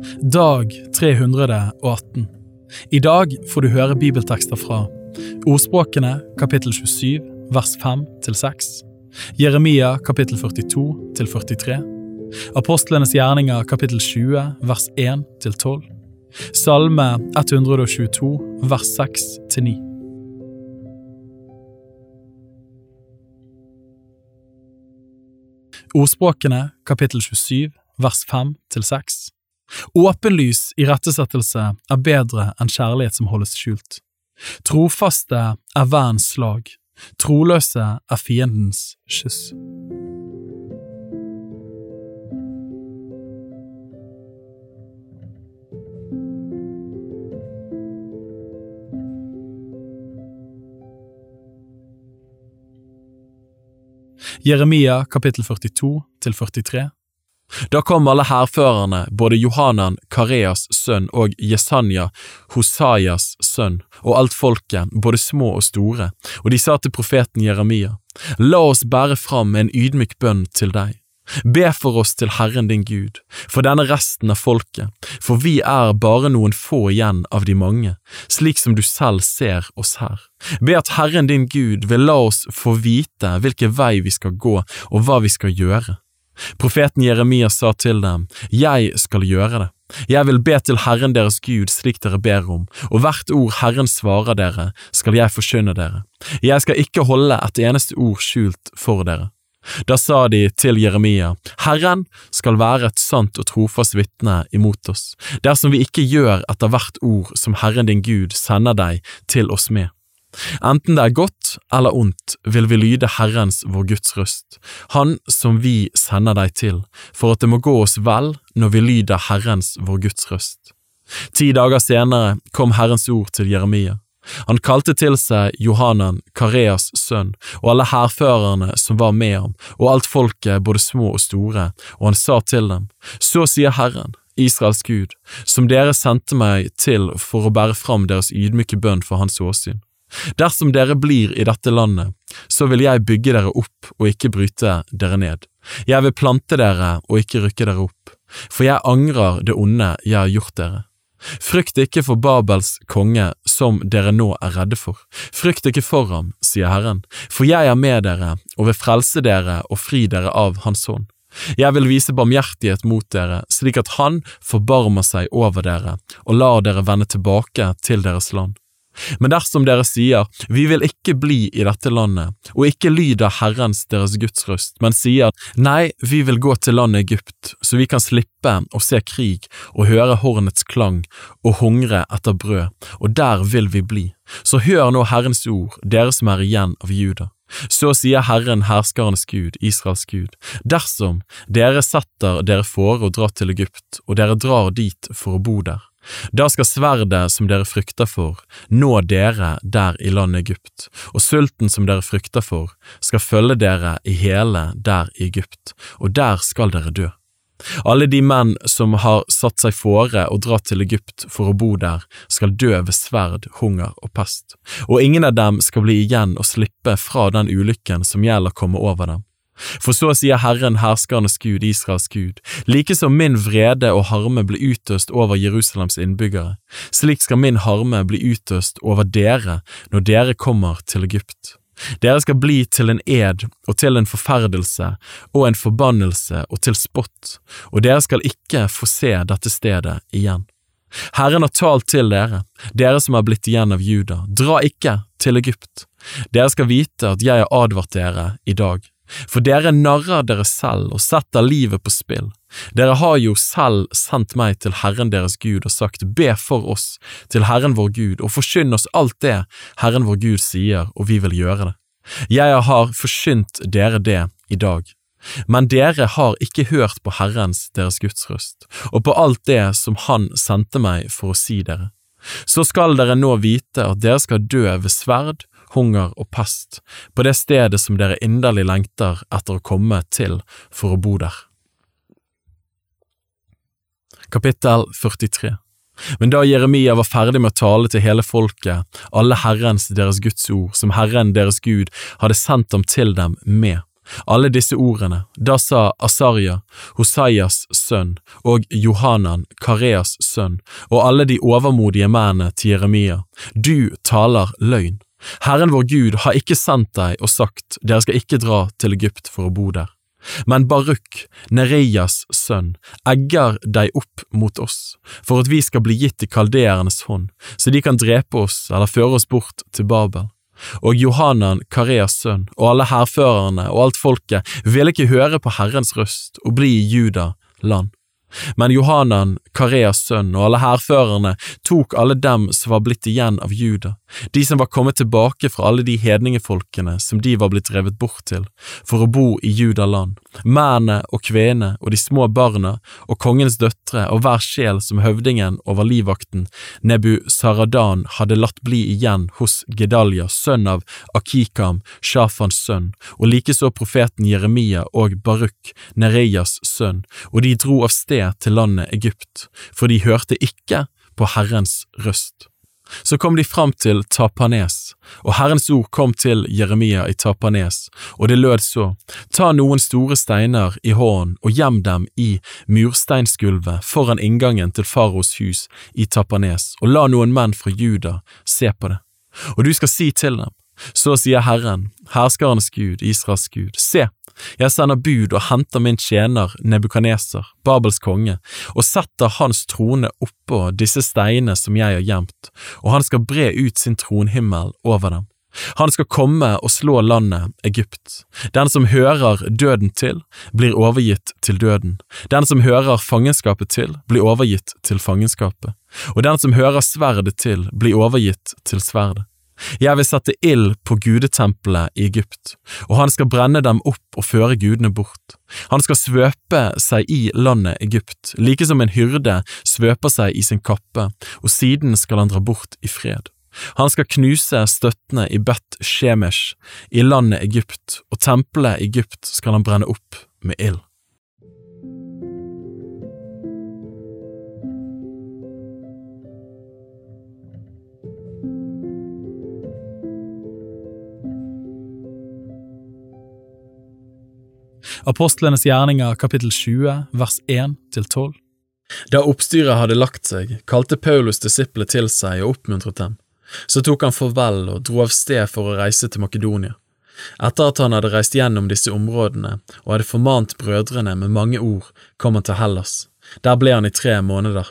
Dag 318. I dag får du høre bibeltekster fra Ordspråkene kapittel 27 vers 5 til 6, Jeremia kapittel 42 til 43, Apostlenes gjerninger kapittel 20 vers 1 til 12, Salme 122 vers 6 til 9. Ordspråkene kapittel 27 vers 5 til 6. Åpenlys irettesettelse er bedre enn kjærlighet som holdes skjult. Trofaste er vernens slag, troløse er fiendens kyss. Jeremia kapittel 42 til 43 Da kom alle hærførerne, både Johanan, Kareas sønn og Jesanja, Hosaias sønn, og alt folket, både små og store, og de sa til profeten Jeremia, La oss bære fram en ydmyk bønn til deg. Be for oss til Herren din Gud, for denne resten av folket, for vi er bare noen få igjen av de mange, slik som du selv ser oss her. Be at Herren din Gud vil la oss få vite hvilken vei vi skal gå og hva vi skal gjøre. Profeten Jeremia sa til dem, Jeg skal gjøre det. Jeg vil be til Herren deres Gud slik dere ber om, og hvert ord Herren svarer dere, skal jeg forkynne dere. Jeg skal ikke holde et eneste ord skjult for dere. Da sa de til Jeremia, Herren skal være et sant og trofast vitne imot oss, dersom vi ikke gjør etter hvert ord som Herren din Gud sender deg til oss med. Enten det er godt eller ondt, vil vi lyde Herrens vår Guds røst, Han som vi sender deg til, for at det må gå oss vel når vi lyder Herrens vår Guds røst. Ti dager senere kom Herrens ord til Jeremia. Han kalte til seg Johanan, Kareas sønn, og alle hærførerne som var med ham, og alt folket, både små og store, og han sa til dem, Så sier Herren, Israels Gud, som dere sendte meg til for å bære fram deres ydmyke bønn for hans åsyn. Dersom dere blir i dette landet, så vil jeg bygge dere opp og ikke bryte dere ned. Jeg vil plante dere og ikke rykke dere opp, for jeg angrer det onde jeg har gjort dere. Frykt ikke for Babels konge som dere nå er redde for. Frykt ikke for ham, sier Herren, for jeg er med dere og vil frelse dere og fri dere av Hans hånd. Jeg vil vise barmhjertighet mot dere, slik at Han forbarmer seg over dere og lar dere vende tilbake til deres land. Men dersom dere sier, vi vil ikke bli i dette landet, og ikke lyder Herrens deres Guds røst, men sier, nei, vi vil gå til landet Egypt, så vi kan slippe å se krig og høre hornets klang og hungre etter brød, og der vil vi bli. Så hør nå Herrens ord, dere som er igjen av Juda. Så sier Herren herskerens Gud, Israels Gud, dersom dere setter dere fore å dra til Egypt, og dere drar dit for å bo der, da skal sverdet som dere frykter for, nå dere der i landet Egypt, og sulten som dere frykter for, skal følge dere i hele der i Egypt, og der skal dere dø. Alle de menn som har satt seg fore å dra til Egypt for å bo der, skal dø ved sverd, hunger og pest, og ingen av dem skal bli igjen og slippe fra den ulykken som gjelder komme over dem. For så sier Herren herskernes Gud, Israels Gud, like som min vrede og harme blir utøst over Jerusalems innbyggere, slik skal min harme bli utøst over dere når dere kommer til Egypt. Dere skal bli til en ed og til en forferdelse og en forbannelse og til spott, og dere skal ikke få se dette stedet igjen. Herren har talt til dere, dere som er blitt igjen av Juda, dra ikke til Egypt. Dere skal vite at jeg har advart dere i dag. For dere narrer dere selv og setter livet på spill. Dere har jo selv sendt meg til Herren deres Gud og sagt, be for oss til Herren vår Gud, og forkynn oss alt det Herren vår Gud sier, og vi vil gjøre det. Jeg har forkynt dere det i dag. Men dere har ikke hørt på Herrens deres Guds røst, og på alt det som Han sendte meg for å si dere. Så skal dere nå vite at dere skal dø ved sverd, hunger og pest, på det stedet som dere inderlig lengter etter å komme til for å bo der. Kapittel 43 Men da Jeremia var ferdig med å tale til hele folket, alle Herrens deres Guds ord, som Herren deres Gud hadde sendt dem til dem med, Alle disse ordene, da sa Asarja, Hosaias sønn, og Johanan, Kareas sønn, og alle de overmodige mennene til Jeremia, du taler løgn. Herren vår Gud har ikke sendt deg og sagt, dere skal ikke dra til Egypt for å bo der. Men Baruk, Nereias sønn, egger deg opp mot oss, for at vi skal bli gitt i kaldeernes hånd, så de kan drepe oss eller føre oss bort til Babel. Og Johanan, Kareas sønn, og alle hærførerne og alt folket ville ikke høre på Herrens røst og bli i Juda land. Men Johanan, Kareas sønn, og alle hærførerne tok alle dem som var blitt igjen av Juda, de som var kommet tilbake fra alle de hedningefolkene som de var blitt revet bort til, for å bo i Judaland, mennene og kvenene og de små barna og kongens døtre og hver sjel som høvdingen over livvakten, Nebu Saradan, hadde latt bli igjen hos Gedalja, sønn av Akikam, Shafans sønn, og likeså profeten Jeremia og Baruk, Nereias sønn, og de dro av sted til landet Egypt, for de hørte ikke på Herrens røst. Så kom de fram til Tapanes, og Herrens ord kom til Jeremia i Tapanes, og det lød så, ta noen store steiner i hånden og gjem dem i mursteinsgulvet foran inngangen til faros hus i Tapanes, og la noen menn fra Juda se på det. Og du skal si til dem, så sier Herren, herskernes Gud, Israels Gud, se, jeg sender bud og henter min tjener Nebukaneser, Babels konge, og setter hans trone oppå disse steinene som jeg har gjemt, og han skal bre ut sin tronhimmel over dem. Han skal komme og slå landet Egypt. Den som hører døden til, blir overgitt til døden. Den som hører fangenskapet til, blir overgitt til fangenskapet. Og den som hører sverdet til, blir overgitt til sverdet. Jeg vil sette ild på gudetempelet i Egypt, og han skal brenne dem opp og føre gudene bort. Han skal svøpe seg i landet Egypt, like som en hyrde svøper seg i sin kappe, og siden skal han dra bort i fred. Han skal knuse støttene i Bet Shemesh, i landet Egypt, og tempelet Egypt skal han brenne opp med ild. Apostlenes gjerninger kapittel 20 vers 1–12 Da oppstyret hadde lagt seg, kalte Paulus disiplet til seg og oppmuntret dem. Så tok han farvel og dro av sted for å reise til Makedonia. Etter at han hadde reist gjennom disse områdene og hadde formant brødrene med mange ord, kom han til Hellas. Der ble han i tre måneder.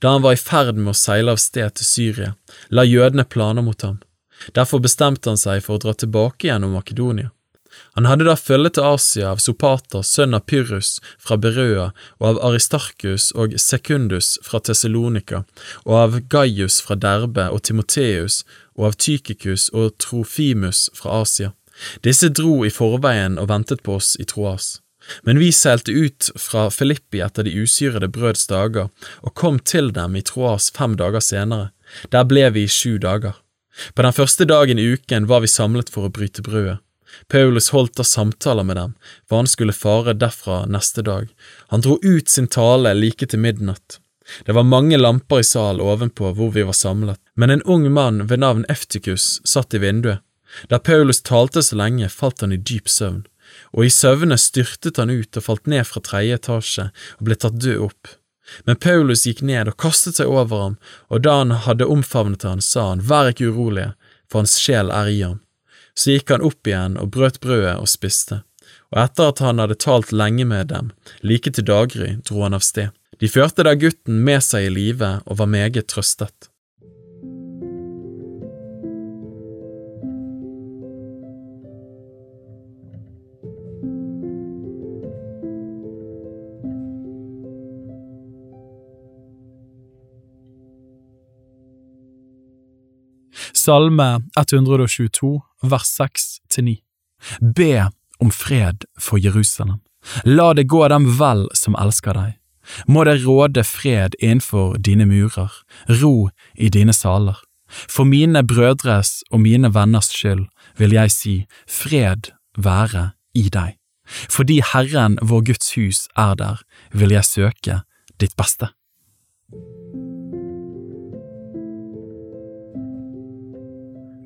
Da han var i ferd med å seile av sted til Syria, la jødene planer mot ham. Derfor bestemte han seg for å dra tilbake gjennom Makedonia. Han hadde da følge til Asia av Sopater, sønn av Pyrrhus fra Berøa, og av Aristarkus og Sekundus fra Tessalonika, og av Gaius fra Derbe og Timoteus, og av Tykikus og Trofimus fra Asia. Disse dro i forveien og ventet på oss i Troas. Men vi seilte ut fra Filippi etter de usyrede brøds dager, og kom til dem i Troas fem dager senere. Der ble vi i sju dager. På den første dagen i uken var vi samlet for å bryte brødet. Paulus holdt da samtaler med dem, for han skulle fare derfra neste dag. Han dro ut sin tale like til midnatt. Det var mange lamper i salen ovenpå hvor vi var samlet, men en ung mann ved navn Eftikus satt i vinduet. Da Paulus talte så lenge, falt han i dyp søvn, og i søvne styrtet han ut og falt ned fra tredje etasje og ble tatt død opp. Men Paulus gikk ned og kastet seg over ham, og da han hadde omfavnet han, sa han, Vær ikke urolige, for hans sjel er i ham. Så gikk han opp igjen og brøt brødet og spiste, og etter at han hadde talt lenge med dem, like til daggry, dro han av sted. De førte da gutten med seg i live og var meget trøstet. Salme 122, vers 6–9 Be om fred for Jerusalem. La det gå dem vel som elsker deg. Må det råde fred innenfor dine murer, ro i dine saler. For mine brødres og mine venners skyld vil jeg si fred være i deg. Fordi Herren vår Guds hus er der, vil jeg søke ditt beste.